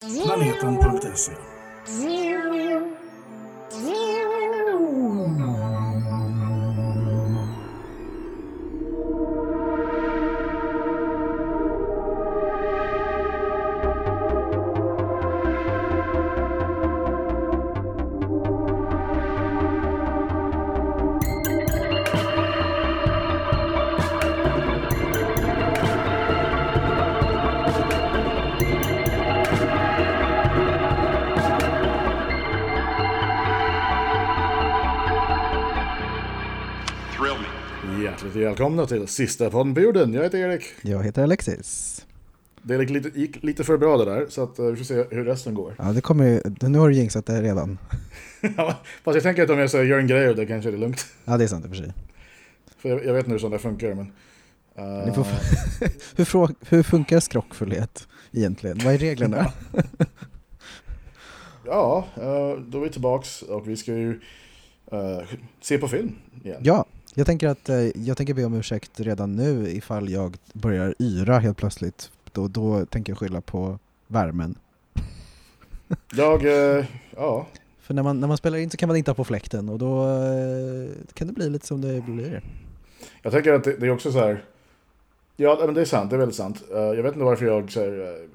Planeten.se välkomna till sista podden på jorden. Jag heter Erik. Jag heter Alexis. Det gick lite, gick lite för bra det där, så att, eh, vi får se hur resten går. Ja, det kommer ju, nu har du jinxat det redan. Fast jag tänker att om jag säger gör en grej och det kanske är det lugnt. Ja, det är sant i och för sig. För jag, jag vet inte hur sånt där funkar, men... eh, Ni får, hur, frå, hur funkar skrockfullhet egentligen? Vad är reglerna? ja, eh, då är vi tillbaks och vi ska ju eh, se på film igen. Ja, jag tänker att eh, jag tänker be om ursäkt redan nu ifall jag börjar yra helt plötsligt. Då, då tänker jag skylla på värmen. Jag, eh, ja, För när man, när man spelar in så kan man inte ha på fläkten och då eh, kan det bli lite som det blir. jag tänker att det, det är också så här... Ja, men det är sant, det är väldigt sant. Jag vet inte varför jag säger... Uh,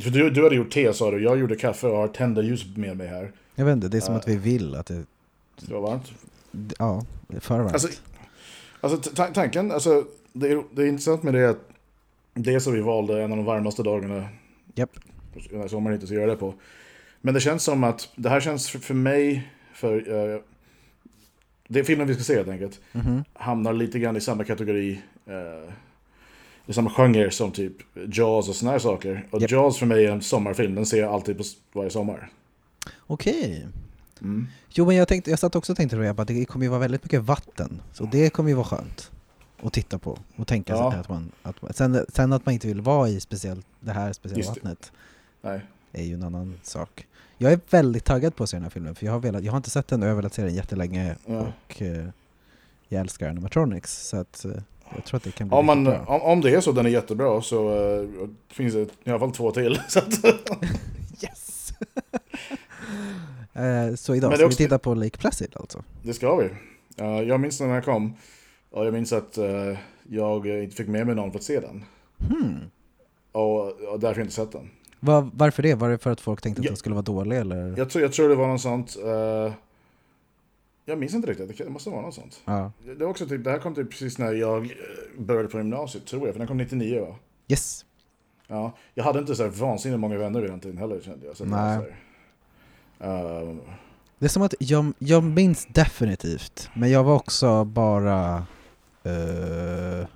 för du, du hade gjort te sa du, jag gjorde kaffe och har tända ljus med mig här. Jag vet inte, det är som Ja. att vi vill att det, Det var varmt. Ja, för varmt. Alltså, alltså ta- tanken, alltså, det, är, det är intressant med det att det är så vi valde en av de varmaste dagarna här sommaren hittills att göra det på. Men det känns som att det här känns för, mig, för uh, det filmen vi ska se helt enkelt, Mhm. hamnar lite grann i samma kategori, eh, i samma genre som typ Jaws och såna här saker. Och Japp. Jaws för mig är en sommarfilm, den ser jag alltid på varje sommar. Okej. Mm. Jo men jag, tänkte, jag satt också och tänkte på att det kommer ju vara väldigt mycket vatten. Så det kommer ju vara skönt att titta på och tänka Ja. sig att man... Att, man- sen, sen att man inte vill vara i speciellt, det här speciella Just vattnet Nej. är ju en annan sak. Jag är väldigt taggad på att se den här filmen för jag har, velat, jag har inte sett den och jag har velat se den jättelänge Ja. och eh, jag älskar animatronics så att eh, jag tror att det kan bli Om, man, om, om det är så den är jättebra så eh, finns det i alla fall två till. Så att, Yes! eh, så idag ska är vi också- titta på Lake Placid alltså? det ska vi. Eh, jag minns när den kom. Och jag minns att eh, jag eh, inte fick med mig någon för att se den. Hmm. Och, och därför har jag inte sett den. Var, varför det? Var det för att folk tänkte att Ja. den skulle vara dålig eller? Jag tror, jag tror det var något sånt. eh, jag minns inte riktigt, det måste vara något sånt. Ja. Det, det, var också typ, det här kom typ precis när jag eh, började på gymnasiet, tror jag. För den kom 99 va? Yes. Ja, jag hade inte så här vansinnigt många vänner vid den tiden heller kände jag. Så Nej. Det är som att jag, jag minns definitivt, men jag var också bara... Uh,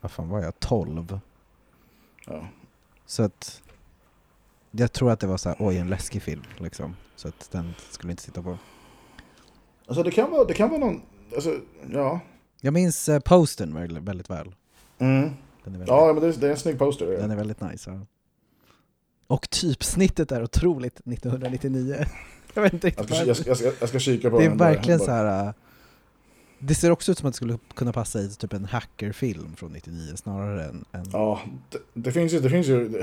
vad fan var jag? 12. ja. Så att... Jag tror att det var så här, oj en läskig film liksom. Så att den skulle inte titta på. Alltså det kan vara, det kan vara någon, alltså, ja. Jag minns uh, postern väldigt, väldigt väl. Mm. Väldigt, Ja, men det är, det är en snygg poster. den är väldigt nice. Ja. Och typsnittet är otroligt 1999. jag vet inte Jag riktigt ska, jag, ska, jag, ska, jag ska kika på Det är den där. verkligen så här. äh, Det ser också ut som att det skulle kunna passa i typ en hackerfilm från 99 snarare än... än... Ja, det, det finns ju, det finns ju.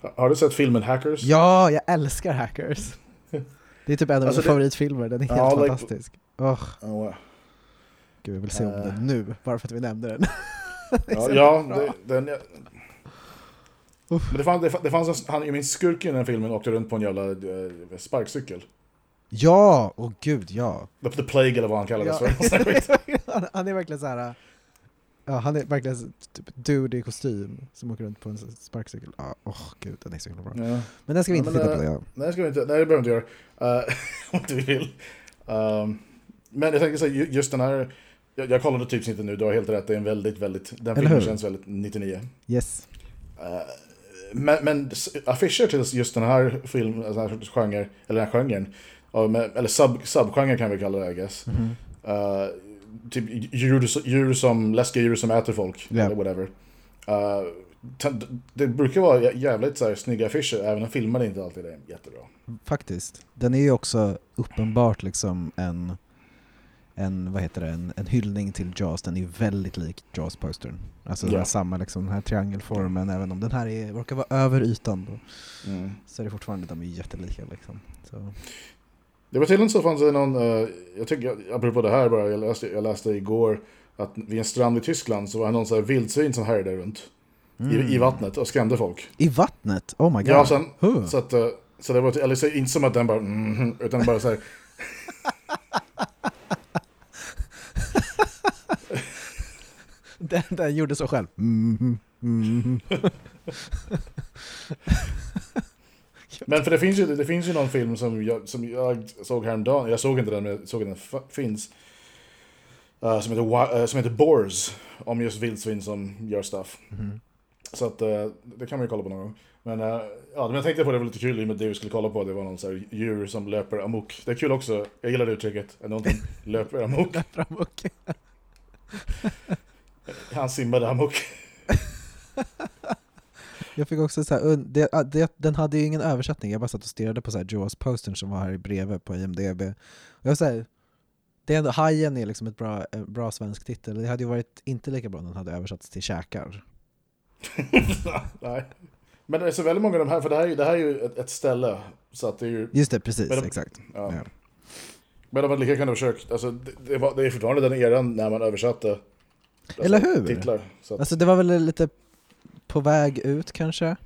Har du sett filmen Hackers? Ja, jag älskar hackers! Det är typ en av Alltså mina det- favoritfilmer, den är helt Ja, like- fantastisk. Åh, Oh, wow. gud jag vill se om Eh. den nu, bara för att vi nämnde den. Ja, ja det, den. Men det fanns, det, fanns- en, han, jag minns skurken i den filmen åkte runt på en jävla eh, sparkcykel. Ja, åh gud ja! The, the Plague eller vad han kallades ja. för. Här han, han är verkligen så här. Ja, han är verkligen typ dude i kostym som åker runt på en sparkcykel. Ja, Åh gud, den är så himla bra. ja. Men den ska vi Ja, inte men, titta på. Ja. Nej, det ska vi inte, nej, det behöver vi inte göra. Uh, om vi vill. Um, men jag tänker så här, ju- just den här, jag, jag kollade typsnittet nu, du har helt rätt, det är en väldigt, väldigt, den filmen känns väldigt 99. Yes. Eh, men, men affischer till just den här filmen, den här genre, eller den här genren, eller sub, subgenre kan vi kalla det I guess. Mhm. Eh, typ djur, djur som, läskiga djur som äter folk, Ja. eller whatever. T- det brukar vara jä- jävligt så här, snygga affischer, även om filmen inte alltid är jättebra. Faktiskt. Den är ju också uppenbart liksom en, en, vad heter det, en, en hyllning till Jaws, den är väldigt lik Jaws-postern. Alltså har samma liksom, den här triangelformen, även om den här är, råkar vara över ytan då, Mm. så är det fortfarande, de är jättelika liksom. Så. Det var tydligen så fanns det någon, eh, jag tycker, apropå det här bara, jag läste, jag läste igår att vid en strand i Tyskland så var det någon sån här vildsvin som härjade runt i, i vattnet och skrämde folk. I vattnet? Oh my god. Ja, sen, Huh. så att, eh, så det var, eller så, inte som att den bara, mm, utan bara så här, Den, den gjorde så själv. Mm, mm. Men för det finns ju, det finns ju någon film som jag, som jag såg häromdagen, jag såg inte den men jag såg att den finns. eh, som, heter, eh, som heter Boars, om just vildsvin som gör stuff. Mhm. Så att eh, det kan man ju kolla på någon gång. Men, eh, ja, men jag tänkte på det var lite kul i och med det vi skulle kolla på, det var någon så här djur som löper amok. Det är kul också, jag gillar det uttrycket, någonting löper amok. Fram och Han simmade amok. Jag fick också så här, det, ah, det, den hade ju ingen översättning, jag bara satt och stirrade på så här Jaws postern som var här i bredvid på IMDB. Och jag här, det är ändå, Hajen är liksom ett bra, eh, bra svensk titel, det hade ju varit inte lika bra om den hade översatts till käkar. Nej. Men det är så väldigt många av de här, för det här, är ju- det här är ju ett, ett ställe. Så att det är ju, Just det, precis, de- exakt. ja. Ja. Men de hade lika kunnat försökt, alltså det, det, var, det är fortfarande den eran när man översatte alltså, Eller hur? titlar. Så att, Alltså det var väl lite på väg ut kanske?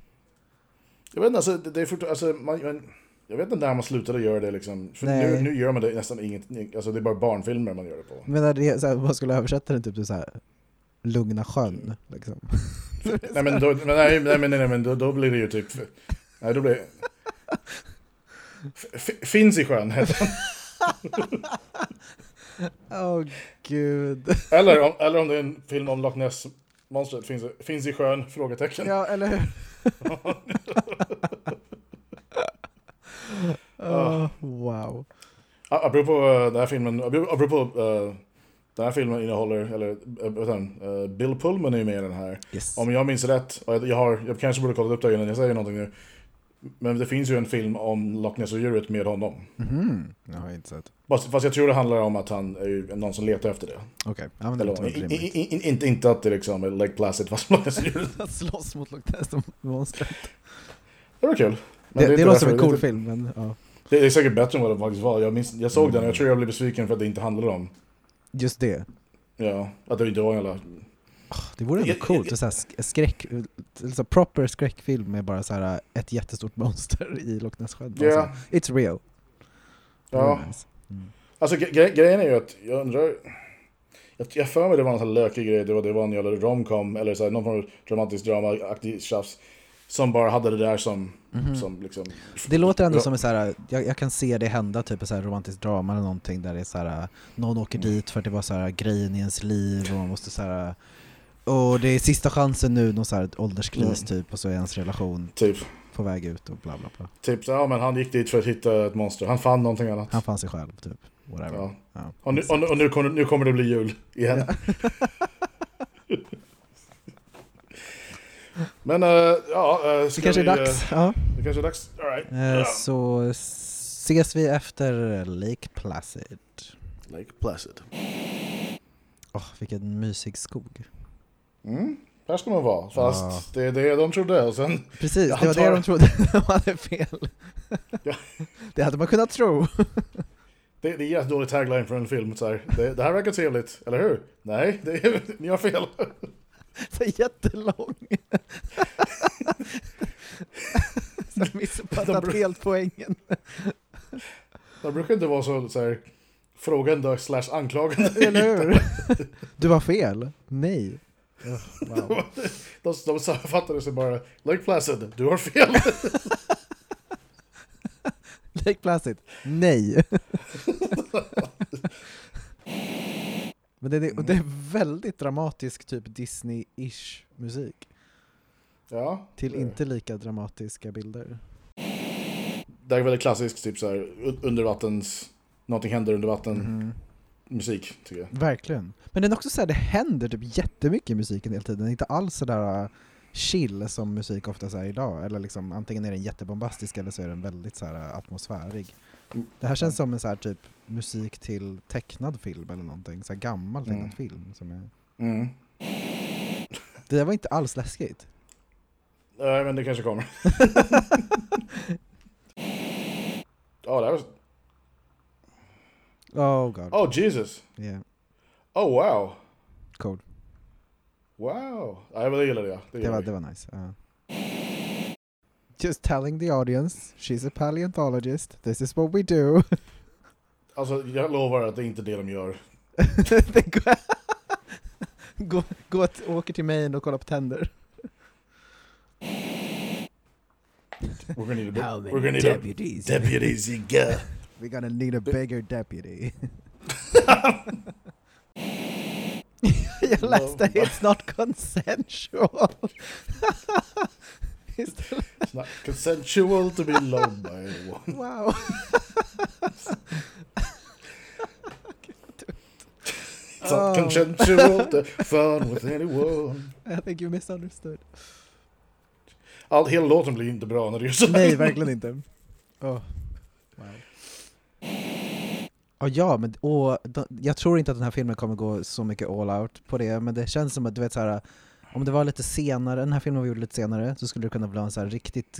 jag vet inte, alltså, det, det är fortfarande, alltså, man, man, jag vet inte när man slutade göra det liksom. För nu, nu gör man det nästan inget, alltså det är bara barnfilmer man gör det på. Jag menar, det, så här, man skulle översätta den typ till så här Lugna sjön, liksom. nej men, då, men, nej, nej, men, nej, nej, men då, då blir det ju typ, nej då blir det, F- Finns i sjön heter den. Åh gud. eller, om, eller om det är en film om Loch Ness monstret finns, finns i sjön? Frågetecken. Ja, eller hur? Åh, wow. Apropå uh, den här filmen, apropå, uh, den här filmen innehåller, eller uh? Uh, Bill Pullman är ju med i den här. Yes. Om jag minns rätt, och jag, har, jag kanske borde kolla upp det innan jag säger någonting nu. Men det finns ju en film om Loch Ness-odjuret med honom. Mhm, jag har inte sett. Fast, fast jag tror det handlar om att han är någon som letar efter det. Okej, ja men det Eller, i, i, inte, inte att det liksom är Lake Placid fast Loch Ness-odjuret. Att slåss mot Loch Ness som monster. Det var kul. Men Det, är det, inte låter som en cool det, film, men ja. det är säkert bättre än vad det faktiskt var. Jag, minns, jag såg den och jag tror jag blev besviken för att det inte handlade om Just det. Ja, att det inte var en jävla... Det vore ändå coolt, jag- skräck, så proper skräckfilm med bara så här ett jättestort monster i Loch Ness-sjön. Bara Ja. så här, It's real. Ja. nice. Mm. Alltså gre- gre- grejen är ju att jag undrar... Jag jag för mig det var en sån här lökig grej, det var, det var en jävla romcom eller så här, någon form av dramatisk drama-aktig tjafs. Som bara hade det där som, som liksom... Det låter ändå som en så här, jag, jag kan se det hända, typ en så här romantisk drama eller någonting där det är så här, någon åker dit för att det var så här grejen i ens liv och man måste så här och det är sista chansen nu, någon så här ålderskris Mm. typ och så är ens relation Typ, på väg ut och bla bla bla. typ så, ja men han gick dit för att hitta ett monster. Han fann någonting annat. Han fann sig själv typ, whatever. Ja. Ja. Och, nu, och, nu- och nu, kommer, nu kommer det bli jul igen. men äh, ja, äh, Det ska kanske är vi, dags. äh, Ja. det kanske är dags. All right. Eh, Ja. Så ses vi efter Lake Placid. Lake Placid. Åh, vilken mysig skog. Mm, här ska man vara. Fast Ja. det är det de trodde. Och sen, Precis, det var det antar- de trodde. De hade fel. Ja. Det hade man kunnat tro. det, det är jättedålig tagline för en film. Så här. Det, det här verkar trevligt, eller hur? Nej, det är, ni har fel. Så jättelång. Så jag missuppfattat De- helt poängen. De brukar inte vara så, så här, frågande slash anklagande. Eller hur? Du har fel. Nej. Wow. De, de sammanfattade sig bara Lake Placid, du har fel. Lake Placid. Nej. Men det, det, det är väldigt dramatisk typ Disney-ish musik. ja, Till det- inte lika dramatiska bilder. Det är väldigt klassisk, typ så här, un- undervattens, någonting händer under vatten Mm. Musik, tycker jag. Verkligen. Men den är också så här, det händer typ jättemycket i musiken hela tiden. Inte alls sådär äh, chill som musik oftast är idag. Eller liksom, antingen är den jättebombastisk eller så är den väldigt så här, atmosfärig. Det här känns som en så här, typ musik till tecknad film eller någonting. Så här gammal tecknad Mm. film. Som är... Mm. Det var inte alls läskigt. Nej, men det kanske kommer. Ja, det här var... Oh god. Oh, Jesus! Yeah. Oh, wow! Cool. Wow! Nej, men det gillade jag. Det, Det var, det var nice. ja. Just telling the audience, she's a paleontologist, this is what we do. Alltså, jag lovar att det är inte det de gör. Gå, gå åker till Maine och kollar på tänder. We're gonna need a, How we're gonna need a deputies? deputies you got. We're gonna need a bigger deputy. jag läste it's not consensual. It's not consensual to be loved by anyone. wow. It's not Oh. consensual to oh. fun with anyone. I think you misunderstood. All, hela låten blir inte bra när det är så Nej, verkligen inte. Oh. Wow. Oh, ja, men och, jag tror inte att den här filmen kommer gå så mycket all out på det, men det känns som att du vet så här, om det var lite senare, den här filmen var gjord lite senare, så skulle det kunna bli en så här riktigt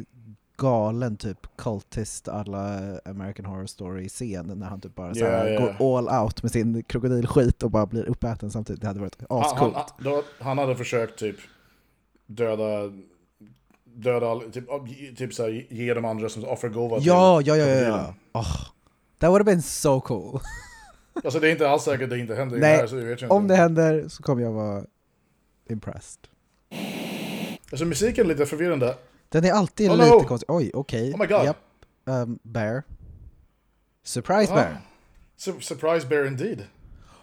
galen typ cultist alla American Horror Story-scen när han typ bara så här, Ja, ja. går all out med sin krokodilskit och bara blir uppäten samtidigt. Det hade varit han, han, ascoolt. han, då, han hade försökt typ döda döda typ, typ såhär, ge de andra som offergåva till Ja, ja, ja, ja, ja. Oh, that would have been so cool. Alltså det är inte alls säkert att det inte händer Nej, här så vet jag inte. Om det händer så kommer jag vara impressed. Alltså musiken är lite förvirrande. Den är alltid Oh, lite no. konstig. Oj, okej. Oh my god. Japp. Um, bear. Surprise Ah. bear. Sur- surprise bear indeed.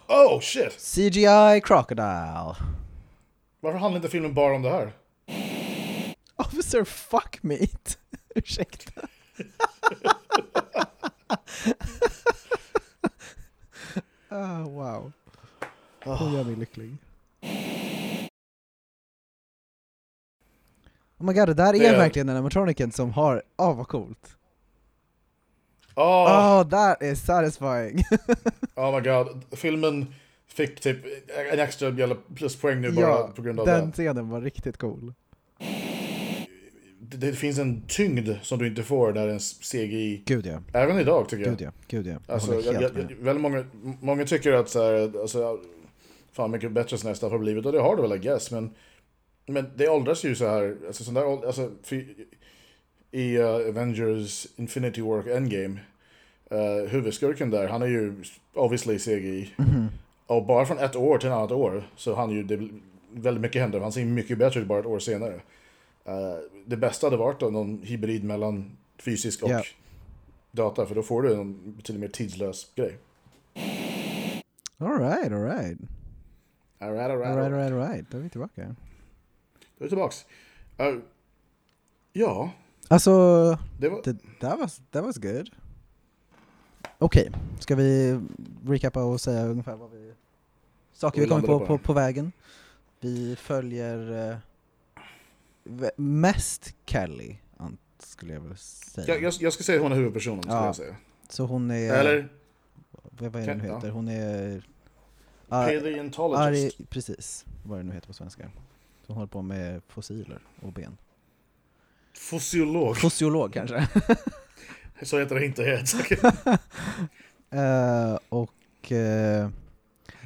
Oh shit! CGI crocodile. Varför handlar inte filmen bara om det här? Officer fuck meat. Ursäkta. ah, wow. Hon gör mig lycklig. Oh my god, det där är Det är- verkligen en animatroniken som har... Åh, oh, vad coolt. Oh, Oh, that is satisfying. oh my god. Filmen fick typ en extra jävla pluspoäng nu bara ja, på grund av den det. scenen var riktigt cool. Det. Finns en tyngd som du inte får när en CGI, Gud ja, även idag tycker jag. gud ja, gud ja. Jag Alltså, jag, jag, väldigt många, många tycker att så här, alltså, fan mycket bättre sådana här stuff har blivit, och det har det väl I guess, men, men det åldras ju så här, alltså, sån där, alltså för, i uh, Avengers Infinity War Endgame, uh, huvudskurken där, han är ju obviously CGI, Mhm. och bara från ett år till ett annat år så han ju, det, väldigt mycket händer, han ser mycket bättre ut bara ett år senare. Uh, det bästa hade varit då någon hybrid mellan fysisk och Ja. data, för då får du en betydligt mer tidslös grej. Alright, alright. Alright, alright, Alright, alright, alright. Då är vi tillbaka. Då är vi tillbaks. Uh, ja, Alltså, det var... det, that, was, that was good. Okej, ska vi recapa och säga ungefär vad vi... Saker vi kommer på, på på. vägen. Vi följer eh, mest Kelly, skulle jag vilja säga. Jag, jag, jag ska säga att hon är huvudpersonen, skulle Ja. jag säga. Så hon är... Eller vad, är det hon heter? Hon är... Ar, paleontologist. Ari, precis, vad det nu heter på svenska. Hon håller på med fossiler och ben. Fossiolog. Fossiolog kanske? Så heter det inte helt. Eh, och eh,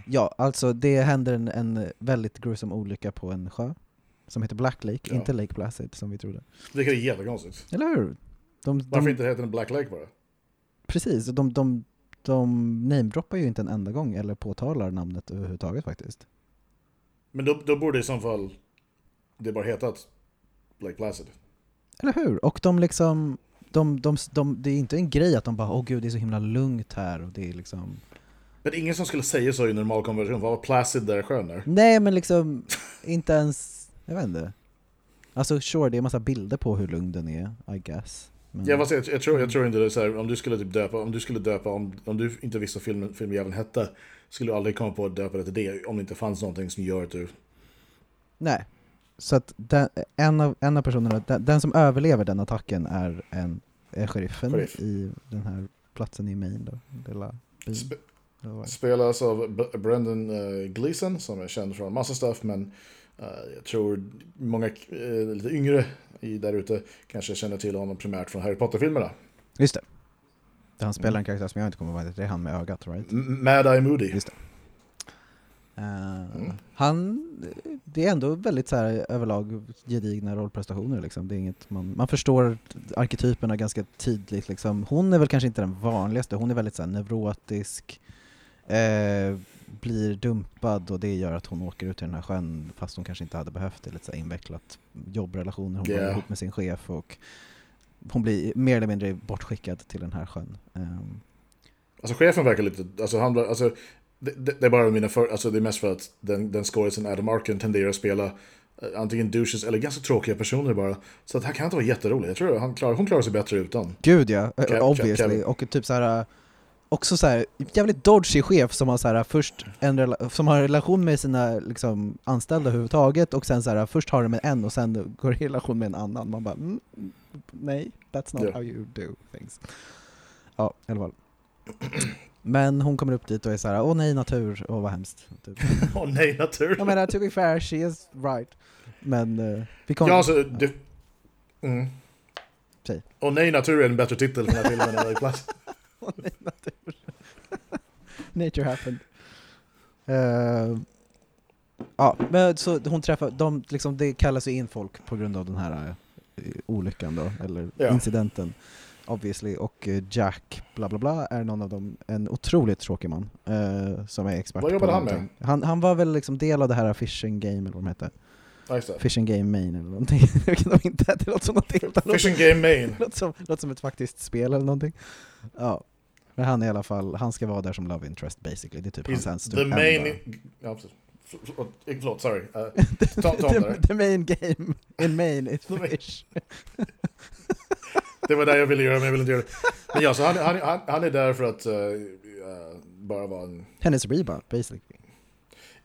ja, alltså det händer en, en väldigt gruesome olycka på en sjö som heter Black Lake, Ja. inte Lake Placid som vi trodde. Vilket är jättekonstigt. Eller hur? De, Varför de, inte heter den Black Lake bara? Precis, de, de, de namedroppar ju inte en enda gång eller påtalar namnet överhuvudtaget faktiskt. Men då, då borde i så fall det bara hetat Lake Placid. Eller hur? Och de liksom, de, de, de, det är inte en grej att de bara åh gud det är så himla lugnt här och det är liksom Men ingen som skulle säga så i normal konversation. Vad var Placid där sjön är? Nej men liksom, inte ens, jag vet inte. Alltså sure, det är massa bilder på hur lugn den är, I guess. Men, Jag, jag, jag, tror, jag tror inte det är så här, om du skulle typ döpa, om du skulle döpa, om, om du inte visste vad filmen, filmjäveln hette, skulle du aldrig komma på att döpa det till det om det inte fanns någonting som gör att du... Nej, Så att den, en, av, en av personerna, den, den som överlever den attacken är, en, är sheriffen Sheriff. i den här platsen i Maine då, lilla byn. Sp-? Spelas av Brendan uh, Gleeson som är känd från massa stuff men eh, jag tror många eh, lite yngre där ute kanske känner till honom primärt från Harry Potter-filmerna. Just det. Där han spelar Mm. en karaktär som jag inte kommer ihåg, det är han med ögat right? M- Mad Eye Moody. Just det. Eh, Mm. Han, det är ändå väldigt så här, överlag gedigna rollprestationer liksom. Det är inget man, man förstår arketyperna ganska tydligt liksom. Hon är väl kanske inte den vanligaste, hon är väldigt så här, neurotisk, eh, blir dumpad och det gör att hon åker ut i den här sjön fast hon kanske inte hade behövt det, lite så här invecklat jobbrelationer, hon yeah. Yeah. ihop med sin chef och hon blir mer eller mindre bortskickad till den här sjön. Ehm, Alltså chefen verkar lite, alltså han, alltså det, det det är bara mina för, alltså det är mest för att den, den skådisen Adam Arkin tenderar att spela eh, antingen douches eller ganska tråkiga personer bara. Så att han kan inte vara jätterolig. Jag tror han klarar, hon klarar sig bättre utan. Gud ja, obviously. Och typ så här också så här, jävligt dodgy chef som har så här, först en som har en relation med sina liksom, anställda överhuvudtaget och sen så här, först har det med en och sen går i relation med en annan. Man bara, mm, nej, that's not Ja. how you do things. Ja, i alla fall. Men hon kommer upp dit och är så här, åh nej natur, åh vad hemskt. Typ. Åh nej, natur. Jag menar, to be fair, she is right. Men uh, vi kommer... Ja, alltså, det... Mm. Åh nej, natur är en bättre titel för den här filmen än Plats. Åh, nej, natur. Nature happened. Eh, ja, men så hon träffar, de, liksom, det kallas ju in folk på grund av den här eh, olyckan då, eller Ja. incidenten. Obviously, och eh, Jack bla bla bla är någon av dem, en otroligt tråkig man som är expert Vad på jobbade han med? Han, han var väl liksom del av det här fishing game eller vad de hette. Fishing game main eller någonting. Inte, inte, det låter som någonting. låter- Fishing Game Main. låter som, låter som ett faktiskt spel eller någonting. Ja. Men han är i alla fall, han ska vara där som love interest basically. Det är typ hans He's enda- the main... Ja, precis. För- Förlåt, sorry. Uh, ta, ta the, the main game in main is fish. Det var det jag ville göra, men jag ville inte göra det. Men ja, så han, han, han, han är där för att eh, eh, bara vara en... Hennes rebound basically.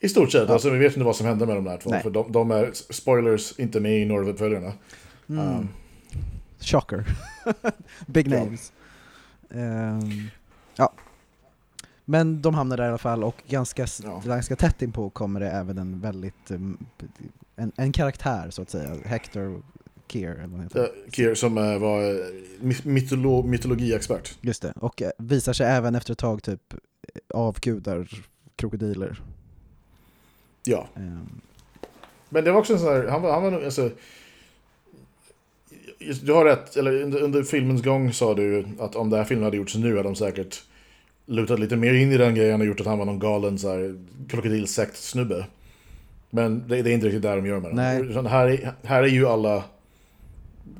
I stort sett, Ja. alltså vi vet inte vad som hände med de där två. Nej. För de, de är, spoilers, inte med i några av uppföljarna. Mm. Um, Shocker. Big names. Ja. Men de hamnar där i alla fall och ganska, Ja. ganska tätt inpå kommer det även en väldigt, um, en, en karaktär så att säga, Hector Keir eller vad heter. uh, Kier som eh, var eh, my- mytolo, mytologiexpert. Just det, och eh, visar sig även efter ett tag typ eh, avgudar krokodiler. Ja. Ehm, Men det var också en sån här, han var, han var nog, alltså... Du har rätt, eller under, under filmens gång sa du att om den här filmen hade gjorts nu hade de säkert lutat lite mer in i den grejen och gjort att han var någon galen så här krokodilsekt-snubbe. Men det, det är inte riktigt där de gör med den. Här, är, här är ju alla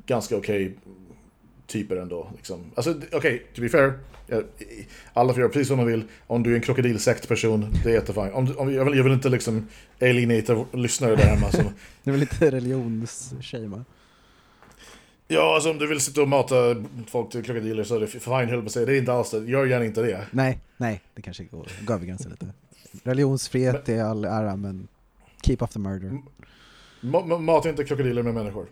ganska okej typer ändå. Liksom. Alltså okej, to be fair. Alla får göra precis som de vill. Om du är en krokodilsekt-person, det är jättefint. Om, du- om, jag, vill, jag vill inte liksom alienata lyssnare där hemma. Som, det är väl lite religionsshamea. Ja, alltså om du vill sitta och mata folk till krokodiler så är det fine, höll jag på att säga. Det är inte alls det. Gör gärna inte det. Nej, nej, det kanske går, går över gränsen lite. Religionsfrihet är all ära, men keep off the murder. Ma ma- mata inte krokodiler med människor.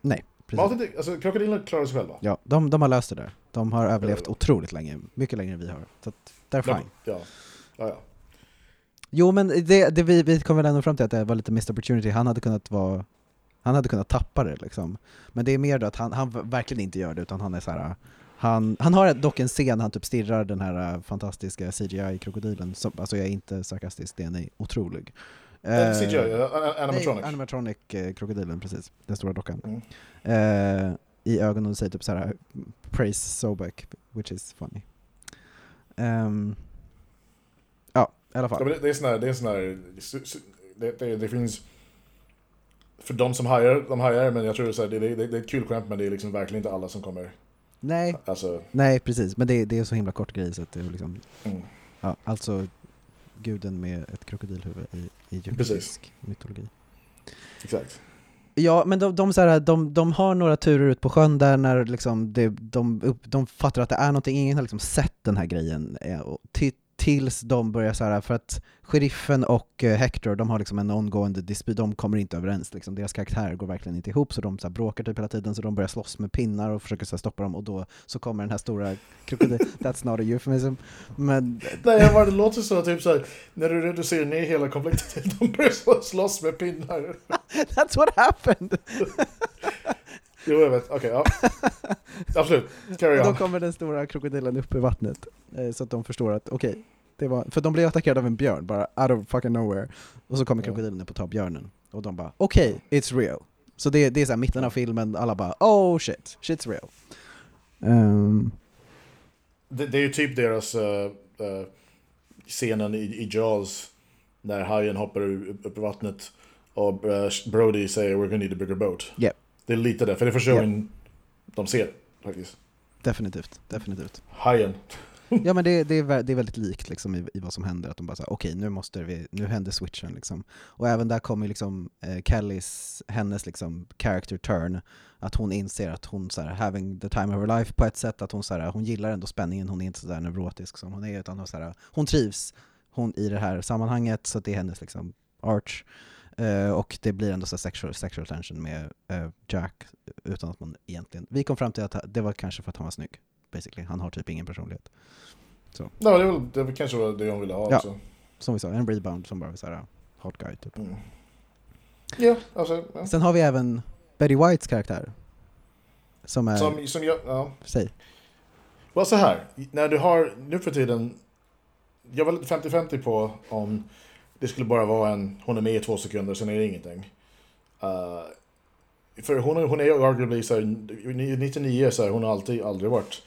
Nej, Mata precis. inte, alltså krokodiler klarar sig själva. Ja, de, de har löst det där. De har överlevt Ja. otroligt länge, mycket längre än vi har. Så att, they're fine. ja. ja, ja. Jo men det, det vi, vi kom väl ändå fram till att det var lite missed opportunity, han hade kunnat vara han hade kunnat tappa det liksom. Men det är mer då att han, han verkligen inte gör det utan han är så här. Han, han har dock en scen han typ stirrar den här äh, fantastiska CGI-krokodilen, som, alltså jag är inte sarkastisk, den är otrolig. Eh, Eh, CGI, eh, an- animatronic. Nej, animatronic-krokodilen, precis. Den stora dockan. Mm. Eh, I ögonen och säger typ så här praise Sobek, which is funny. Ehm, ja, i alla fall. det, är sån här, det är sån här, det, det, det finns, för de som hajar, de hajar, men jag tror så här, det, det, det, är ett kul skämt, men det är liksom verkligen inte alla som kommer, Nej, alltså, nej precis, men det, det är så himla kort grej så att det är liksom, mm. ja, alltså guden med ett krokodilhuvud i, i egyptisk mytologi. exakt. Ja, men de, de, så här, de, de har några turer ut på sjön där när liksom det, de, upp, de fattar att det är någonting, ingen har liksom sett den här grejen. eh, Och till, tills de börjar så här, för att sheriffen och eh, Hector, de har liksom en ongoing dispyt, de kommer inte överens liksom. Deras karaktärer går verkligen inte ihop, så de så här, bråkar typ hela tiden, så de börjar slåss med pinnar och försöker så här, stoppa dem, och då så kommer den här stora krokodilen, that's not a euphemism, men Nej, jag bara, det låter så typ såhär, när du reducerar ner hela komplexiteten, de börjar slåss med pinnar. that's what happened! Jo, jag vet. Okej, ja. Absolut. Carry Och då on. kommer den stora krokodilen upp i vattnet, eh, så att de förstår att okej, det var, för de blev attackerade av en björn, bara out of fucking nowhere. Och så kommer krokodilen upp och tar björnen. Och de bara okej, it's real. Så det, det är så här mitten av filmen, alla bara oh shit, shit's real. Ehm, Det, det är ju typ deras uh, uh, scenen i, i Jaws när hajen hoppar u- upp i vattnet och uh, Brody säger we're gonna need a bigger boat. Yep. Det är lite det, för det är första Yep. gången de ser faktiskt. definitivt, definitivt. Hajen. Ja men det, det, är, det är väldigt likt liksom i, i vad som händer, att de bara säger okej nu måste vi, nu händer switchen liksom. Och även där kommer liksom eh, Kellys, hennes liksom character turn, att hon inser att hon så här, having the time of her life på ett sätt, att hon så här, hon gillar ändå spänningen, hon är inte så där neurotisk som hon är, utan hon, så här, hon trivs hon, i det här sammanhanget, så det är hennes liksom arch. Uh, och det blir ändå så sexual, sexual tension med uh, Jack, utan att man egentligen, vi kom fram till att det var kanske för att han var snygg, basically. Han har typ ingen personlighet. Nej, det, är väl, det var kanske var det hon ville ha Ja. också. Som vi sa, en rebound som bara var så här hot guy typ. Mm. Ja, alltså. Ja. Sen har vi även Betty Whites karaktär. Som är, Som, som jag, ja. säg. Well, så här, när du har nu för tiden, jag var lite 50-50 på om det skulle bara vara en, hon är med i två sekunder, sen är det ingenting. Uh, för hon är, hon är arguably så här, 99 så här, hon har alltid, aldrig varit,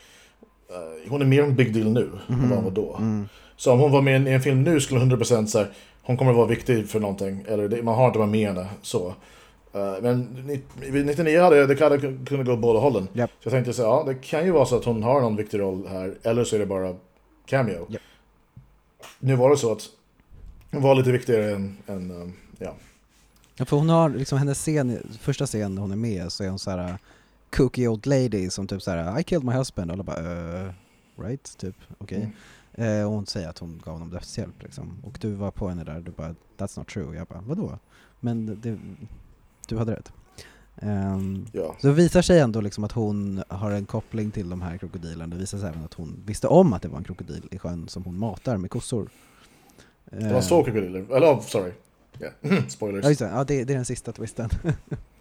uh, hon är mer en big deal nu än vad hon var då. Mm. Så om hon var med i en film nu skulle hon 100% så här, hon kommer att vara viktig för någonting, eller det, man har inte varit med henne så. Uh, men ni- vid 99 hade det hade kunnat gå båda hållen. Japp. Så jag tänkte så här, ja det kan ju vara så att hon har någon viktig roll här, eller så är det bara cameo. Japp. Nu var det så att hon var lite viktigare än, än um, ja. Ja, för hon har liksom hennes scen, första scen hon är med så är hon så här cookie old lady som typ så här I killed my husband och alla bara uh, right, typ, okej. Mm. Eh, och hon säger att hon gav honom dödshjälp liksom. Och du var på henne där, du bara that's not true. Jag bara vadå? Men det, du hade rätt. Ehm, Ja. Så det visar sig ändå liksom att hon har en koppling till de här krokodilerna. Det visar sig även att hon visste om att det var en krokodil i sjön som hon matar med kossor. Det var två krokodiler, eller oh, sorry. Yeah. Spoilers. Ja, just det. Ja, det, det är den sista twisten.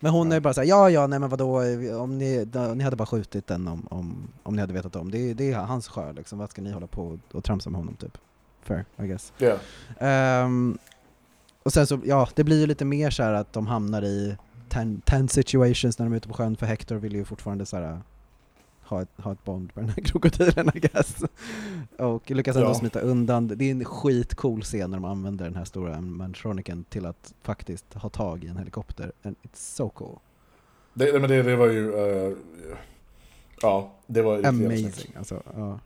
men hon är bara såhär, ja ja, nej men vadå, om ni, da, ni hade bara skjutit den om, om, om ni hade vetat om. Det, det är hans sjö liksom, vad ska ni hålla på och, och tramsa med honom typ? Fair, I guess. Ja. Ehm, och sen så, ja, det blir ju lite mer så här att de hamnar i ten, ten situations när de är ute på sjön, för Hector vill ju fortfarande så här ha ett, ha ett bond med den här krokodilen I guess. Och lyckas ändå Ja. smita undan. Det är en skitcool scen när de använder den här stora mantroniken till att faktiskt ha tag i en helikopter. And it's so cool. Det, men det, det var ju... eh, ja, det var. Amazing. Alltså, ja.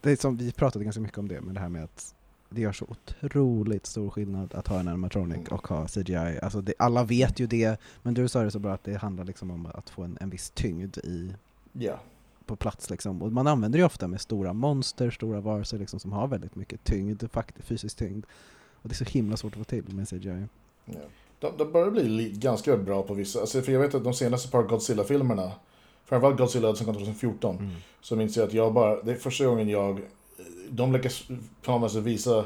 det är som, vi pratade ganska mycket om det, men det här med att det gör så otroligt stor skillnad att ha en animatronic Mm. och ha CGI. Alltså det, alla vet ju det, men du sa det så bra att det handlar liksom om att få en, en viss tyngd i, Ja. På plats. Liksom. Och man använder det ju ofta med stora monster, stora varelser liksom, som har väldigt mycket tyngd, fysisk tyngd. Och det är så himla svårt att få till med CGI. Ja. De, de börjar bli li- ganska bra på vissa, alltså, för jag vet att de senaste par Godzilla-filmerna, framförallt Godzilla som kom 2014, så minns jag att jag bara, det är första gången jag, de lyckas på något sätt visa,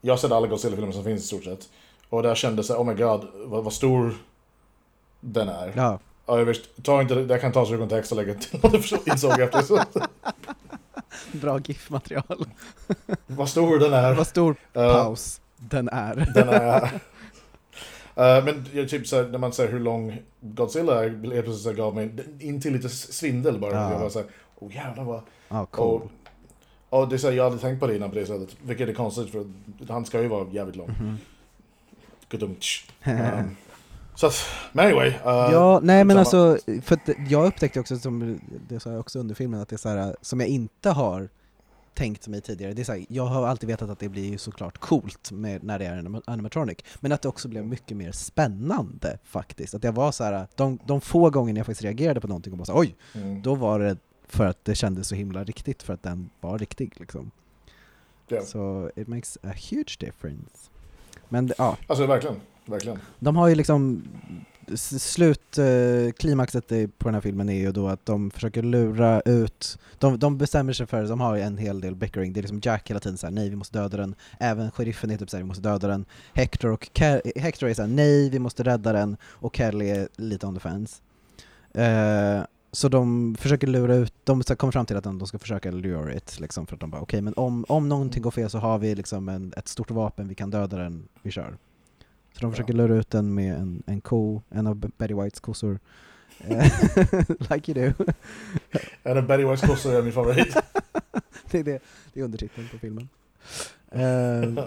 jag har sett alla Godzilla-filmer som finns i stort sett, och där kände jag oh my god, vad, vad stor den är. Ja, Ja, jag visst, ta inte, det kan tas ur kontext och lägga till jag förstod- insåg jag efter. Så, bra GIF-material. vad stor den är. Vad stor Eh, paus den är. Den är... Eh, men jag, typ så här, när man säger hur lång Godzilla är, helt plötsligt så gav mig in till lite svindel bara. Ja. Jag var såhär, oh jävlar vad... Ja, cool. Och, och det är så här, jag hade tänkt på det innan på det sättet, vilket är konstigt för han ska ju vara jävligt lång. Mhm. Gudumtsch. Um, så att, men anyway. eh, Ja, nej men alltså, för att jag upptäckte också, som det sa jag också under filmen, att det är så här, som jag inte har tänkt mig tidigare, det är så här, jag har alltid vetat att det blir ju såklart coolt med, när det är en anim- animatronic, men att det också blev mycket mer spännande faktiskt. Att jag var så här, de, de få gånger jag faktiskt reagerade på någonting och bara så, oj, Mm. då var det för att det kändes så himla riktigt, för att den var riktig liksom. Ja. Så it makes a huge difference. Men ja, Alltså verkligen, verkligen. de har ju liksom slutklimaxet slut, eh, klimaxet i- på den här filmen är ju då att de försöker lura ut, de, de bestämmer sig för, de har ju en hel del bickering, det är liksom Jack hela tiden såhär nej vi måste döda den, även sheriffen är typ såhär vi måste döda den, Hector och Ke- Hector är såhär nej vi måste rädda den, och Kelly är lite on the fence. Eh, så de försöker lura ut, de så kommer fram till att de, de ska försöka lure it liksom för att de bara okej men om, om någonting går fel så har vi liksom en, ett stort vapen, vi kan döda den, vi kör. Så de försöker lura ut den med en, en ko, en av Betty Whites kossor. Like you do. En av Betty Whites kossor är min favorit. det, är det, det är undertiteln på filmen. Eh,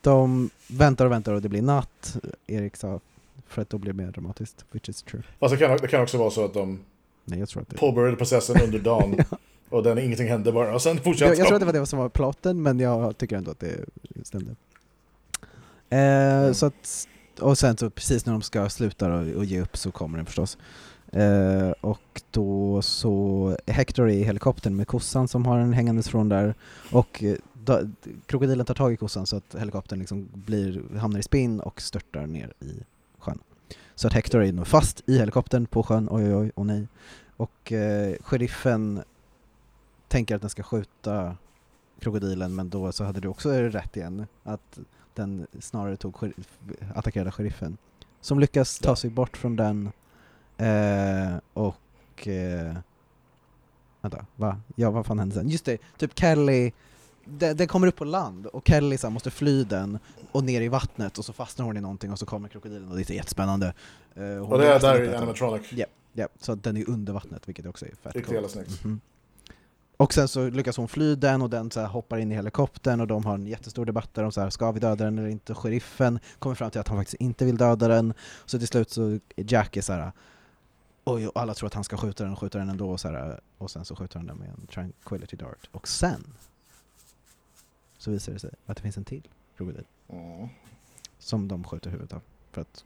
de väntar och väntar och det blir natt, Erik sa, för att då blir det mer dramatiskt, which is true. Fast det kan, det kan också vara så att de Nej, jag tror att det påbörjade processen under dagen och den ingenting hände bara och sen fortsatte jag, jag tror att de. det var det som var plotten, men jag tycker ändå att det stämde. Eh, Mm. så att, och sen så precis när de ska sluta och, och ge upp så kommer den förstås. Eh, och då så är Hector i helikoptern med kossan som har en hängandes från där och eh, då, krokodilen tar tag i kossan så att helikoptern liksom blir, hamnar i spinn och störtar ner i sjön. Så att Hector är nu fast i helikoptern på sjön, oj oj oj, och nej. Och eh, sheriffen tänker att den ska skjuta krokodilen men då så hade du också rätt igen att den snarare tog sher- attackerade sheriffen. Som lyckas ta sig bort från den eh, och eh, vänta, va? Ja vad fan hände sen? Just det, typ Kelly den, den kommer upp på land och Kelly så måste fly den och ner i vattnet och så fastnar hon i någonting och så kommer krokodilen och det är jättespännande. Eh, hon Och det är där i animatronic. Ja, ja, så att den är under vattnet vilket också är fett Riktigt jävla snyggt. Mhm. Och sen så lyckas hon fly den och den så hoppar in i helikoptern och de har en jättestor debatt där om så här, ska vi döda den eller inte? Sheriffen kommer fram till att han faktiskt inte vill döda den. Så till slut så Jack är så här Oj, och alla tror att han ska skjuta den och skjuter den ändå och, så här, och sen så skjuter han den med en tranquility dart. Och sen så visar det sig att det finns en till krokodil Mm. som de skjuter huvudet av. För att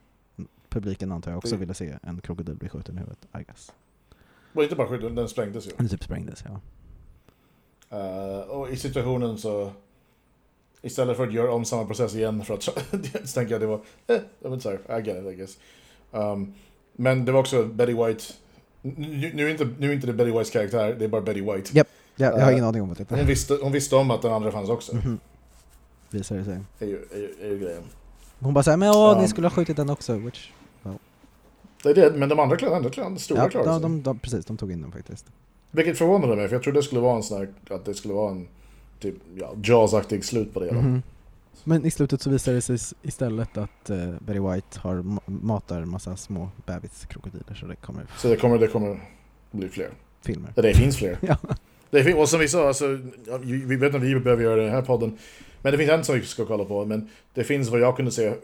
publiken antar jag också Det- ville se en krokodil bli skjuten i huvudet, I guess. Och inte bara skjuten, den sprängdes ju. Den typ sprängdes, ja. Eh, och i situationen så istället för att göra om samma process igen för att så tänker jag det var, eh, jag vet inte, I get it I guess. Um, men det var också Betty White, nu, nu, är inte, nu är inte det Betty Whites karaktär, det är bara Betty White. Ja, jag har Eh, ingen aning om det Hon är. visste, hon visste om att den andra fanns också. Mhm. Visar det sig. Det är ju, är, ju- är ju grejen. Hon bara såhär, men åh, Ja. ni skulle ha skjutit den också. Which, Det är det, men de andra klarade, andra klarade, stora ja, klarade de, sig. de, de, precis, de tog in den faktiskt. Vilket förvånade mig, för jag trodde det skulle vara en sån här, att det skulle vara en typ, ja, Jaws-aktig slut på det hela. Mhm. Men i slutet så visar det sig istället att uh, Betty White har ma- matar massa små bebiskrokodiler så det kommer Så det kommer, det kommer bli fler. filmer. Det finns fler. Ja. Det fin- och som vi sa, alltså, vi vet inte om vi behöver göra det i den här podden. Men det finns en som vi ska kolla på. Men det finns vad jag kunde se, i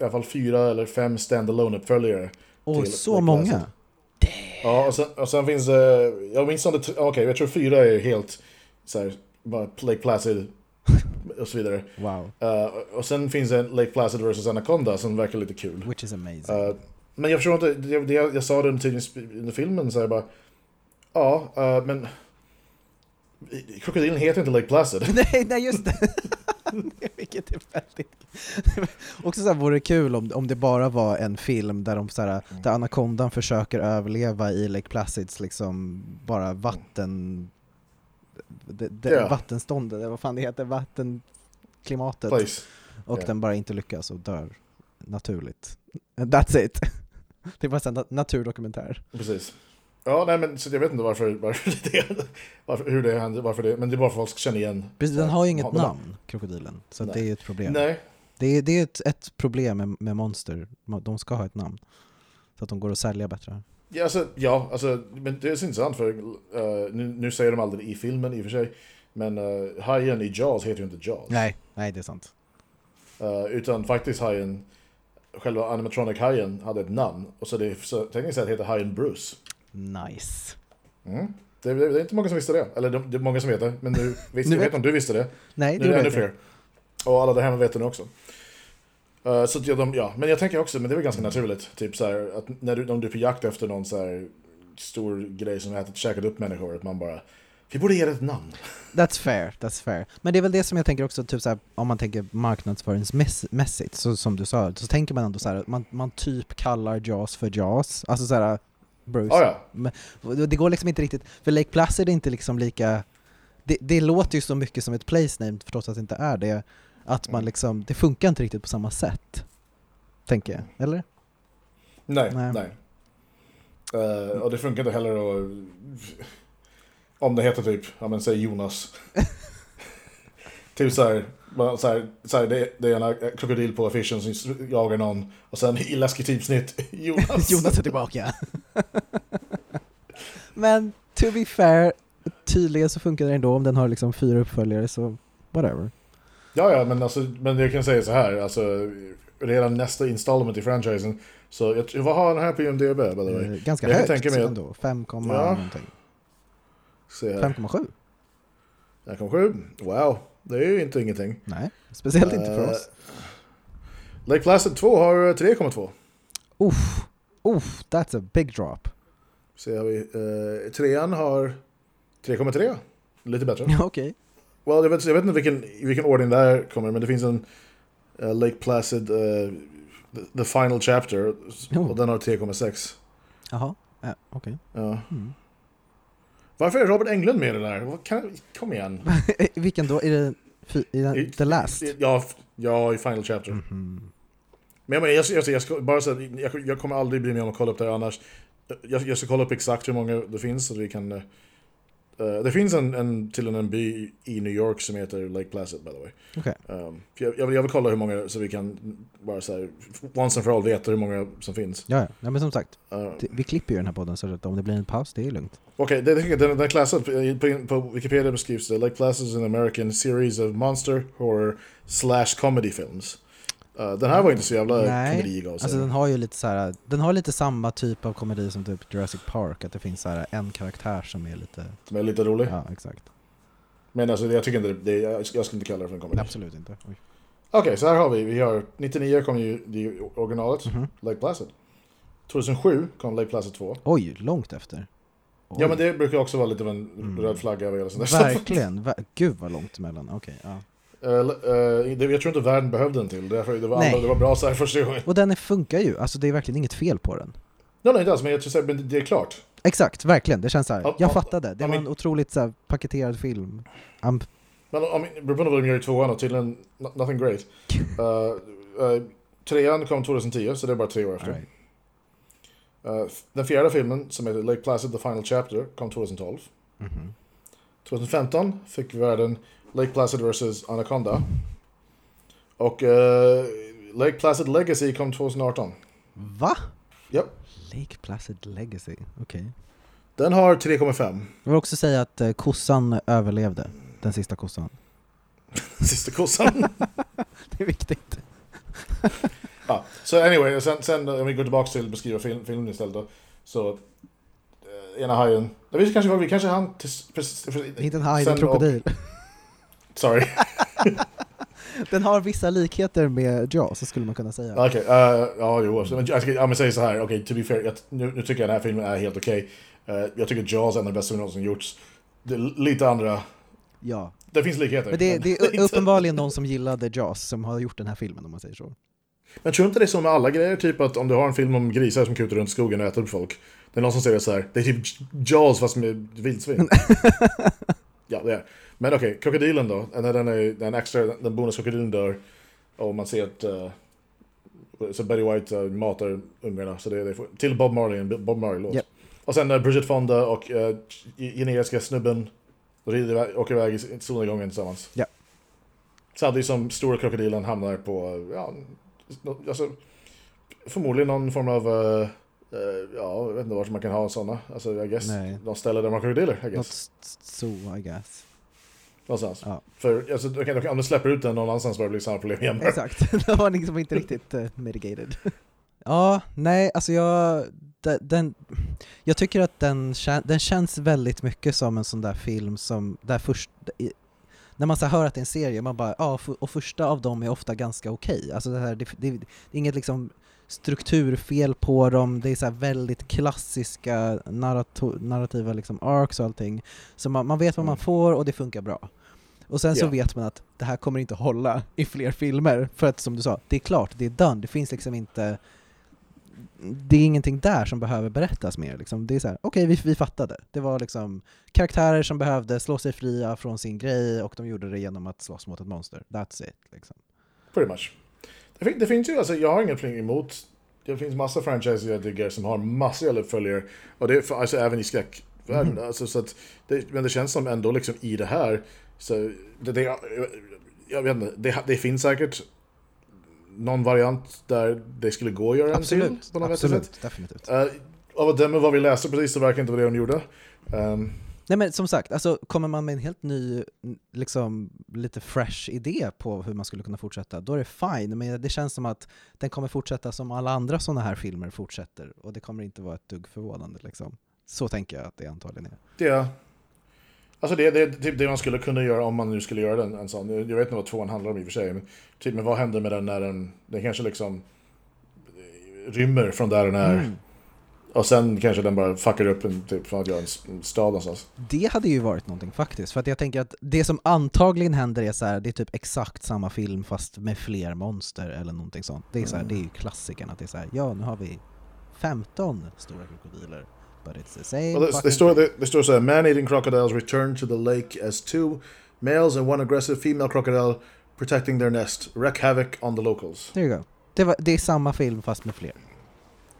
alla fall fyra eller fem standalone uppföljare. Till så många! Ja, och sen, och sen finns det, jag minns t- okej, jag tror fyra är helt så här, bara Lake Placid och så vidare. Wow, Eh, och sen finns det Lake Placid vs Anaconda som verkar lite kul. which is amazing. Eh, men jag förstår inte, det, det, jag sa det under, filmen så jag bara, ja, eh, men krokodilen heter inte Lake Placid. nej, nej just det! Vilket är väldigt... Också såhär vore det kul om, om det bara var en film där de såhär, där anakondan försöker överleva i Lake Placids liksom bara vatten... Det, det, Ja. Vattenståndet, vad fan det heter, vattenklimatet. Place. Och Ja. den bara inte lyckas och dör naturligt. That's it! Det är bara en nat- naturdokumentär. Precis. Ja, nej men så jag vet inte varför, varför det, varför, hur det hände, varför det, men det är bara för att folk ska känna igen. Precis, den har ju inget Ja, men- namn, krokodilen. Så att det är ju ett problem. Nej, Det är, det är ett, ett problem med, med monster, de ska ha ett namn. Så att de går att sälja bättre. ja alltså, ja, alltså, men det är så intressant för eh, nu, nu säger de aldrig i filmen i och för sig, men uh, hajen i Jaws heter ju inte Jaws. Nej, nej det är sant. Eh, utan faktiskt hajen, själva animatronic-hajen hade ett namn. Och så, det, så tekniskt sett heter hajen Bruce. Nice. Mm. Det, det, det är inte många som visste det. Eller det, är många som vet det. Men nu, visst, Nu vet- vet om du visste det. Nej, Nu är det ännu fler. Och alla där hemma vet det nu också. Eh, så ja, de, ja, men jag tänker också, men det är väl ganska naturligt. Typ så här, att när du, om du är på jakt efter någon så här stor grej som ätit, käkat upp människor, att man bara Vi borde ge det ett namn. That's fair, that's fair. Men det är väl det som jag tänker också, typ såhär, om man tänker marknadsföringsmässigt, så som du sa, så tänker man ändå såhär, man, man typ kallar Jaws för Jaws, alltså såhär, Bruce. Ah, ja. Och Det går liksom inte riktigt, för Lake Placid är inte liksom lika, det, det låter ju så mycket som ett place name trots att det inte är det, att man Mm. liksom, det funkar inte riktigt på samma sätt. Tänker jag, eller? Nej, Nej. nej. Eh, och det funkar inte heller att... Om det heter typ, ja men säg Jonas. typ såhär, så här, så här, det, det är en krokodil på affischen som jagar någon. Och sen i läskigt typsnitt, Jonas. Jonas är tillbaka. Men to be fair, tydligen så funkar det ändå om den har liksom fyra uppföljare så whatever. Ja, ja, men, alltså, men jag kan säga så här, alltså redan nästa installment i franchisen. Så jag, vad har den här på IMDB by the way? Eh, Ganska Jag högt tänka mig ändå, 5, Ja. någonting. Se här. 5,7? 5,7. Wow, det är ju inte ingenting. Nej, speciellt inte för Eh, oss. Lake Placid 2 har eh, 3,2. Uff, uff, that's a big drop. Ser vi. Eh, trean har 3,3. Lite bättre. Okej. Well, jag, vet, jag vet inte vilken, vilken ordning det här kommer, men det finns en eh, Lake Placid eh, the, the Final Chapter. Oh. Och den har 3,6. Jaha, ja, okej. Ja. Mm. Varför är Robert Englund med i här? Vad Kan, kom igen. Vilken då? Är det i den, I- The Last? Ja, ja, i Final Chapter. Mhm. Men jag, menar, jag, jag, jag, ska, bara så, jag, jag kommer aldrig bry mig om att kolla upp det här annars. Jag, jag ska kolla upp exakt hur många det finns så att vi kan... eh, det finns en, en till en by i New York som heter Lake Placid by the way. Okej. Um, jag, jag, vill, jag vill kolla hur många så vi kan bara så här, once and for all veta hur många som finns. Ja, ja. Men som sagt, Uh, vi klipper ju den här podden så att om det blir en paus, det är lugnt. Okej, det, den, den är klassad, på, på, på Wikipedia beskrivs det Lake Placid is an American series of monster, horror, slash comedy films. Uh, den här var inte så jävla Nej, komedi. Alltså den har ju lite så här, den har lite samma typ av komedi som typ Jurassic Park, att det finns så här en karaktär som är lite, Som är lite rolig. ja exakt. Men alltså jag tycker inte det, jag, skulle inte kalla det för en komedi. Absolut inte. Okej, så här har vi. Vi har 99 kom ju det originalet, Mhm. Lake Placid. 2007 kom Lake Placid 2. Oj, långt efter. Oj. Ja men det brukar också vara lite av en Mm. röd flagga över hela sånt där. Verkligen, ver- gud vad långt emellan. Okej, ja. Eh, eh, jag tror inte världen behövde den till. Det var, alla, det var bra så här första gången. Och den är, funkar ju, alltså det är verkligen inget fel på den. Nej, nej inte alls, men jag tror men det är klart. Exakt, verkligen. Det känns så här. Ja, jag ja, fattade. Det var en otroligt så här, paketerad film. Um, Men om, beroende på vad de gör i tvåan och tydligen no- nothing great. Uh, uh, trean kom 2010, så det är bara tre år efter. right. Uh, den fjärde filmen, som heter Lake Placid The Final Chapter, kom 2012. Mhm. 2015 fick världen Lake Placid vs Anaconda. Och uh, Lake Placid Legacy kom 2018. Va? Japp. Lake Placid Legacy, okej. Den har 3,5. Jag vill också säga att eh, kossan överlevde. Den sista kossan. Sista kossan. Det är viktigt. ja, så anyway, sen, sen om vi går tillbaka till att beskriva film, filmen istället då. Så uh, ena hajen. Vi kanske, vi kanske hann till... Inte en haj, en sen och- krokodil. Sorry. Den har vissa likheter med Jaws, så skulle man kunna säga. Okej, eh, ja jo. Men jag ska, ja, men säg så här, okej, to be fair, jag, nu, nu tycker jag den här filmen är helt okej. Eh, jag tycker Jaws är en av de bästa som gjorts. Det är lite andra, Ja. det finns likheter. Men det, det är uppenbarligen någon som gillade Jaws som har gjort den här filmen om man säger så. Men tror inte det är så med alla grejer? Typ att om du har en film om grisar som kutar runt i skogen och äter upp folk. Det är någon som säger så här, det är typ Jaws fast med vildsvin. ja, det är Men okej, krokodilen då. Den är, den är den extra, den bonuskrokodilen dör. Och man ser att uh, så Betty White uh, matar ungarna. Så det är, det är, till Bob Marley, en Bob Marley-låt. Japp. Och sen uh, Bridget Fonda och uh, generiska snubben rider iväg- åker iväg i solnedgången tillsammans. Ja. Samtidigt som stora krokodilen hamnar på, ja, alltså, förmodligen någon form av, uh, uh, ja, jag vet inte vart man kan ha sådana. Alltså, I guess, Nej. någon ställe där man krokodiler, I Något guess. s- så, I guess. Någonstans. Ja. För alltså, okay, okay, om du släpper ut den någon annanstans börjar det bli samma problem igen. Exakt, det var liksom inte riktigt uh, mitigated. ja, nej, alltså jag, de- den, jag tycker att den, den känns väldigt mycket som en sån där film som, där först, i, när man så hör att det är en serie, man bara ja, och första av dem är ofta ganska okej. Alltså det, här, det, det, det är inget liksom strukturfel på dem, det är så här väldigt klassiska narrativa liksom arcs och allting. Så man, man vet vad man Mm. får och det funkar bra. Och sen så vet man att det här kommer inte hålla i fler filmer, för att som du sa, det är klart, det är done, det finns liksom inte det är ingenting där som behöver berättas mer. Liksom. Det är så här, okej, vi, vi fattade. Det var liksom karaktärer som behövde slå sig fria från sin grej och de gjorde det genom att slåss mot ett monster. That's it. Liksom. Pretty much. Det, det finns ju, alltså jag har ingenting emot, det finns massa franchises jag diggar som har massor av uppföljare, och det är för, alltså även i skräckvärlden. Mhm. Alltså, så att det, men det känns som ändå liksom i det här, så det, det, jag vet inte, det, det finns säkert någon variant där det skulle gå att göra en till Absolut, på något vettigt sätt. absolut, definitivt. Uh, av att döma vad vi läste precis så verkar inte vara det de gjorde. Ehm, Nej men som sagt, alltså, kommer man med en helt ny, liksom lite fresh idé på hur man skulle kunna fortsätta, då är det fine. Men det känns som att den kommer fortsätta som alla andra sådana här filmer fortsätter, och det kommer inte vara ett dugg förvånande. Liksom. Så tänker jag att det antagligen är. det, alltså det, det är typ det man skulle kunna göra om man nu skulle göra den, en sån. Jag vet inte vad tvåan handlar om i och för sig, men, typ, men vad händer med den när den, den kanske liksom eh, rymmer från där den är. Mm. Och sen kanske den bara fuckar upp en, typ, från att göra en stad någonstans. Det hade ju varit någonting faktiskt, för att jag tänker att det som antagligen händer är så här, det är typ exakt samma film fast med fler monster eller någonting sånt. Det är, så här, det är ju klassikern att det är så här, ja nu har vi 15 stora krokodiler, but it's the same står, thing. det, det står så här, man-eating crocodiles return to the lake as two males and one aggressive female crocodile protecting their nest, wreak havoc on the locals. There you go. Det, var, det är samma film fast med fler.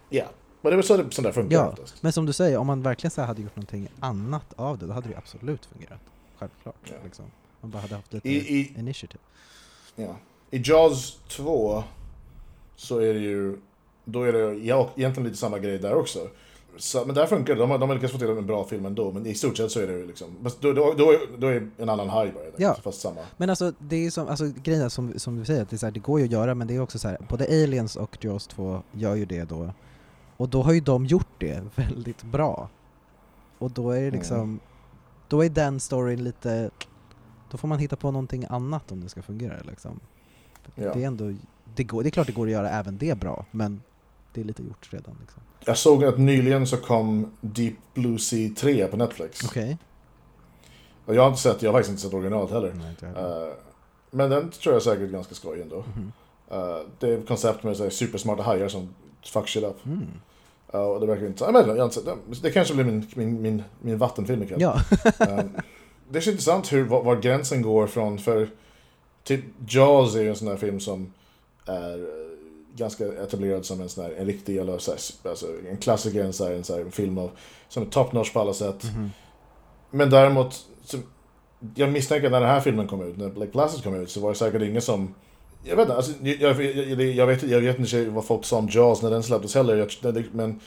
Ja, men det väl så det, sånt där funkar Ja, oftast. men som du säger, om man verkligen så hade gjort någonting annat av det, då hade det absolut fungerat. Självklart. Ja. Liksom. Man bara hade haft lite I, i, initiative. Ja. I Jaws 2 så är det ju, då är det ja, egentligen lite samma grej där också. Så, men där funkar det, de har, de har lyckats få till en bra film ändå, men i stort sett så är det ju liksom, då, då, då, är- då är en annan haj bara, Ja. fast samma. Men alltså, det är som, alltså grejen som, som du säger, att det, är så här, det går ju att göra, men det är också så här, både Aliens och Jaws 2 gör ju det då. Och då har ju de gjort det väldigt bra. Och då är det liksom, Mm. då är den storyn lite, då får man hitta på någonting annat om det ska fungera liksom. Ja. Det är ändå, det, går, det är klart det går att göra även det bra, men det är lite gjort redan liksom. Jag såg att nyligen så kom Deep Blue Sea 3 på Netflix. Okej. Och jag har inte sett, jag har faktiskt inte sett originalet heller. Nej. Eh, men den tror jag säkert är ganska skoj ändå. Eh, det är ett koncept med så här, supersmarta hajar som fuck shit up. Mm. Uh, och det verkar inte... Jag den. Det kanske blir min, min, min, min vattenfilm ikväll. Ja, Eh, det är så intressant hur, var, var gränsen går från, för typ Jaws är ju en sån där film som är ganska etablerad som en sån här, en riktig jävla, så här, alltså, en klassiker, en, så här, en, så här, film av, som är top notch på alla sätt. Mhm. Men däremot, så, jag misstänker att när den här filmen kom ut, när Lake Placid kom ut, så var det säkert ingen som jag vet inte, alltså, jag, jag, jag, jag, vet, jag vet inte vad folk sa om Jaws när den släpptes heller, men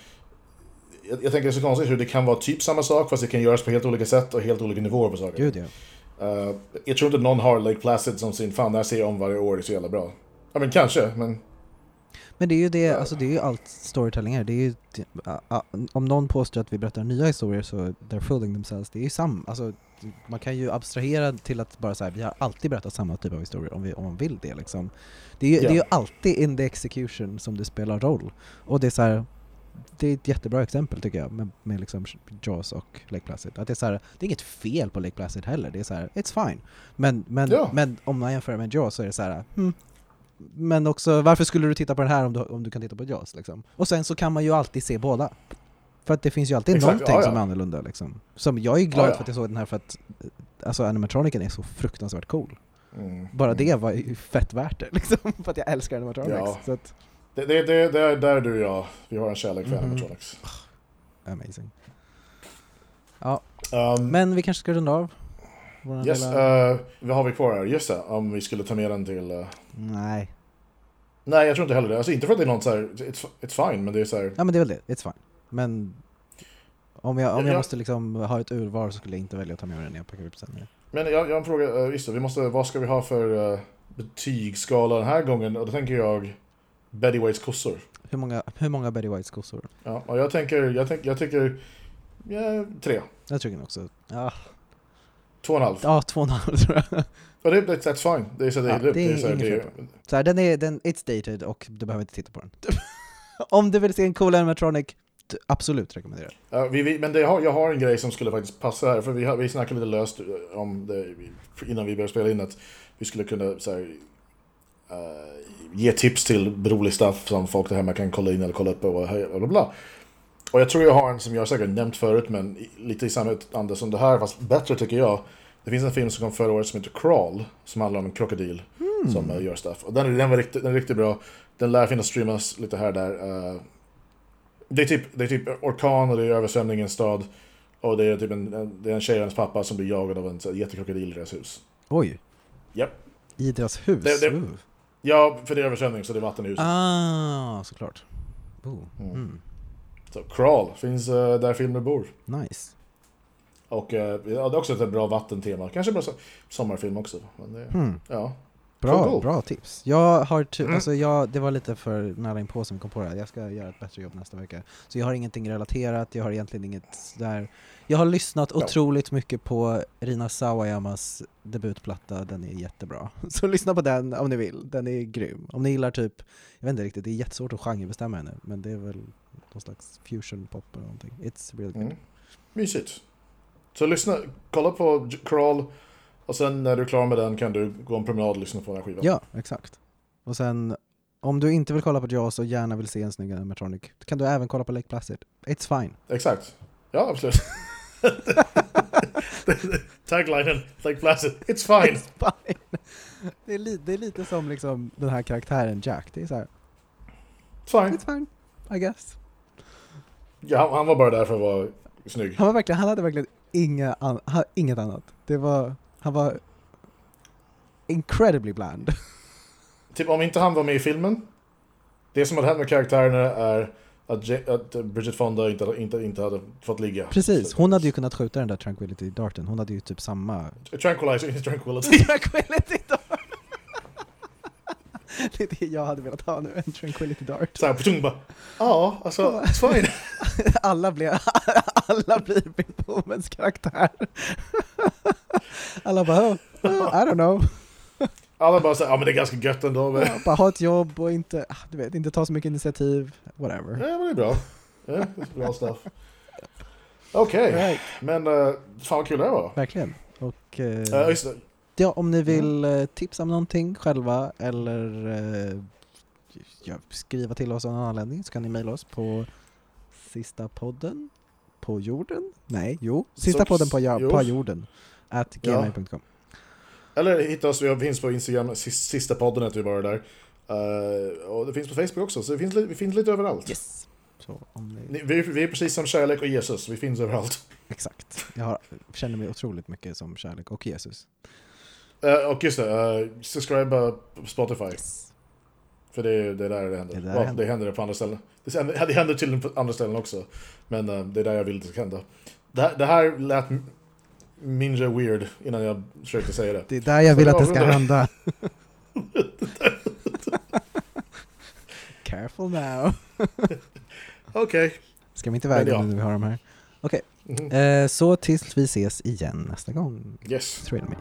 jag, jag tänker det är så konstigt hur det kan vara typ samma sak fast det kan göras på helt olika sätt och helt olika nivåer på saker. gud ja. Eh, jag tror inte någon har Lake Placid som sin, fan det här ser jag om varje år, det är så jävla bra. Ja men kanske, men Men det är ju det, alltså det är ju allt storytelling är. Det är ju, om någon påstår att vi berättar nya historier så they're fooling themselves. Det är ju samma, alltså man kan ju abstrahera till att bara säga vi har alltid berättat samma typ av historier om, vi, om man vill det liksom. Det är, ju, Ja. det är ju alltid in the execution som det spelar roll. Och det är så här, det är ett jättebra exempel tycker jag med, med liksom Jaws och Lake Placid. Att det är så här, det är inget fel på Lake Placid heller, det är så här, it's fine. Men, men, Ja. men om man jämför med Jaws så är det så här, hmm, men också, varför skulle du titta på den här om du, om du kan titta på Jaws? Liksom? Och sen så kan man ju alltid se båda. För att det finns ju alltid Exakt, någonting ja, ja. som är annorlunda. Liksom. Som jag är glad Ja, för att jag såg den här för att alltså, animatroniken är så fruktansvärt cool. mm, Bara mm. det var ju fett värt det, liksom, för att jag älskar animatronics. Ja. Att, Det, det, det, det är där du och jag, vi har en kärlek för Mhm. animatronics. amazing. Ja, Um, men vi kanske ska runda av? Yes, lilla... eh, vad har vi kvar här? Just det, om vi skulle ta med den till... eh, Nej. Nej, jag tror inte heller det. Alltså inte för att det är något så här, it's, it's fine, men det är så här... Ja men det är väl det, it's fine. Men om jag, om Ja, jag ja. måste liksom ha ett urval så skulle jag inte välja att ta med den jag packar upp sen. Men jag, jag har en fråga, uh, just det, vi måste, vad ska vi ha för uh, betygsskala den här gången? Och då tänker jag Betty Whites kossor. Hur många, hur många Betty Whites kossor? Ja, och jag tänker, jag, tänk, jag tycker, ja, tre. Jag tycker också, ja, Två och en halv. ja två och en halv tror jag. Och det, that's fine. Det är så det, Ja, det, det är är så det, fel Så här, den är, den, it's dated och du behöver inte titta på den. Om du vill se en cool animatronic, absolut rekommenderar. Ja, vi, vi, men har, jag har en grej som skulle faktiskt passa här, för vi, har, vi snackade lite löst om det innan vi började spela in att vi skulle kunna så här, eh, ge tips till rolig stuff som folk där hemma kan kolla in eller kolla upp och bla bla bla. Och jag tror jag har en som jag säkert nämnt förut, men lite i samma anda som det här, fast bättre tycker jag. Det finns en film som kom förra året som heter Crawl, som handlar om en krokodil som eh, gör stuff. Och den, den, var riktigt, den är riktigt bra. Den lär finnas streamas lite här och där. eh, det är, typ, det är typ orkan och det är översvämning i en stad. Och det är typ en, det är en tjej och hennes pappa som blir jagad av en jättekrokodil i deras hus. Oj, Japp. i deras hus? Det- det-. Ja, för det är översvämning så det är vatten i huset. Ah, såklart. Oh. Mm. Så Crawl finns uh, där filmer bor. Nice. Och eh, ja, det är också ett bra vattentema. Kanske bra so- sommarfilm också. Men det, Hmm. ja. Bra, Cool. bra tips. Jag har ty- Mm. alltså jag, det var lite för nära inpå som kom på det här. Jag ska göra ett bättre jobb nästa vecka. Så jag har ingenting relaterat, jag har egentligen inget där. Jag har lyssnat Ja. otroligt mycket på Rina Sawayamas debutplatta, den är jättebra. Så lyssna på den om ni vill, den är grym. Om ni gillar typ, jag vet inte riktigt, det är jättesvårt att genrebestämma henne, men det är väl någon slags fusion pop eller någonting. It's really good. Mm. Mysigt. Så lyssna, kolla på Crawl. Och sen när du är klar med den kan du gå en promenad och lyssna på den här skivan. Ja, exakt. Och sen, om du inte vill kolla på Jaws och gärna vill se en snygg animatronic, kan du även kolla på Lake Placid. It's fine. Exakt. Ja, absolut. Taglinen, Lake Placid, it's fine. It's fine. Det är, li- det är lite som liksom den här karaktären Jack. Det är så här, Fine. it's fine, I guess. Ja, han- han var bara där för att vara snygg. Han, var verkligen, han hade verkligen inga an- ha- inget annat. Det var, han var incredibly bland. Typ om inte han var med i filmen. Det som hade hänt med karaktärerna är att, Je- att Bridget Fonda inte, inte, inte hade fått ligga. Precis, hon hade ju kunnat skjuta den där tranquility darten. Hon hade ju typ samma... Tranquilizer, tranquility. tranquility dart! det är det jag hade velat ha nu, en tranquility dart. Så här på tung bara. Ja, alltså, it's fine. alla, blir, alla blir Bill Pullmans karaktär. alla bara, oh, I don't know. Alla bara säger ja men det är ganska gött ändå. Men... Ja, bara ha ett jobb och inte, ah, du vet, inte ta så mycket initiativ, whatever. Ja, men det är bra. Ja, det är bra stuff. Okej, Right. men uh, fan vad kul det var. Verkligen. Och eh, Uh, just det. Ja, om ni vill eh, tipsa om någonting själva eller eh, ja, skriva till oss av någon anledning så kan ni mejla oss på sista podden på jorden? Nej, jo, sista Så- podden på, ja, jo. på jorden at Ja. gmail.com. Eller hitta oss, vi finns på Instagram, sis- sista podden heter vi bara där. Uh, och det finns på Facebook också, så det finns, vi finns lite överallt. Yes! Så om ni, Ni- Vi, vi är precis som kärlek och Jesus, vi finns överallt. exakt. Jag har, känner mig otroligt mycket som kärlek och Jesus. Eh, och just det, uh, subscribe på Spotify. Yes. För det är, det är där det händer. Det är där det händer. det händer på andra ställen. Det händer, det händer till på andra ställen också. Men eh, det är där jag vill att det ska hända. Det här, det här lät mindre weird innan jag försökte säga det. Det är där jag vill att det ska hända. Careful now. Okej. Ska vi inte väga nu när vi har de här? Mhm. Eh, så tills vi ses igen nästa gång. Yes. Thrill me.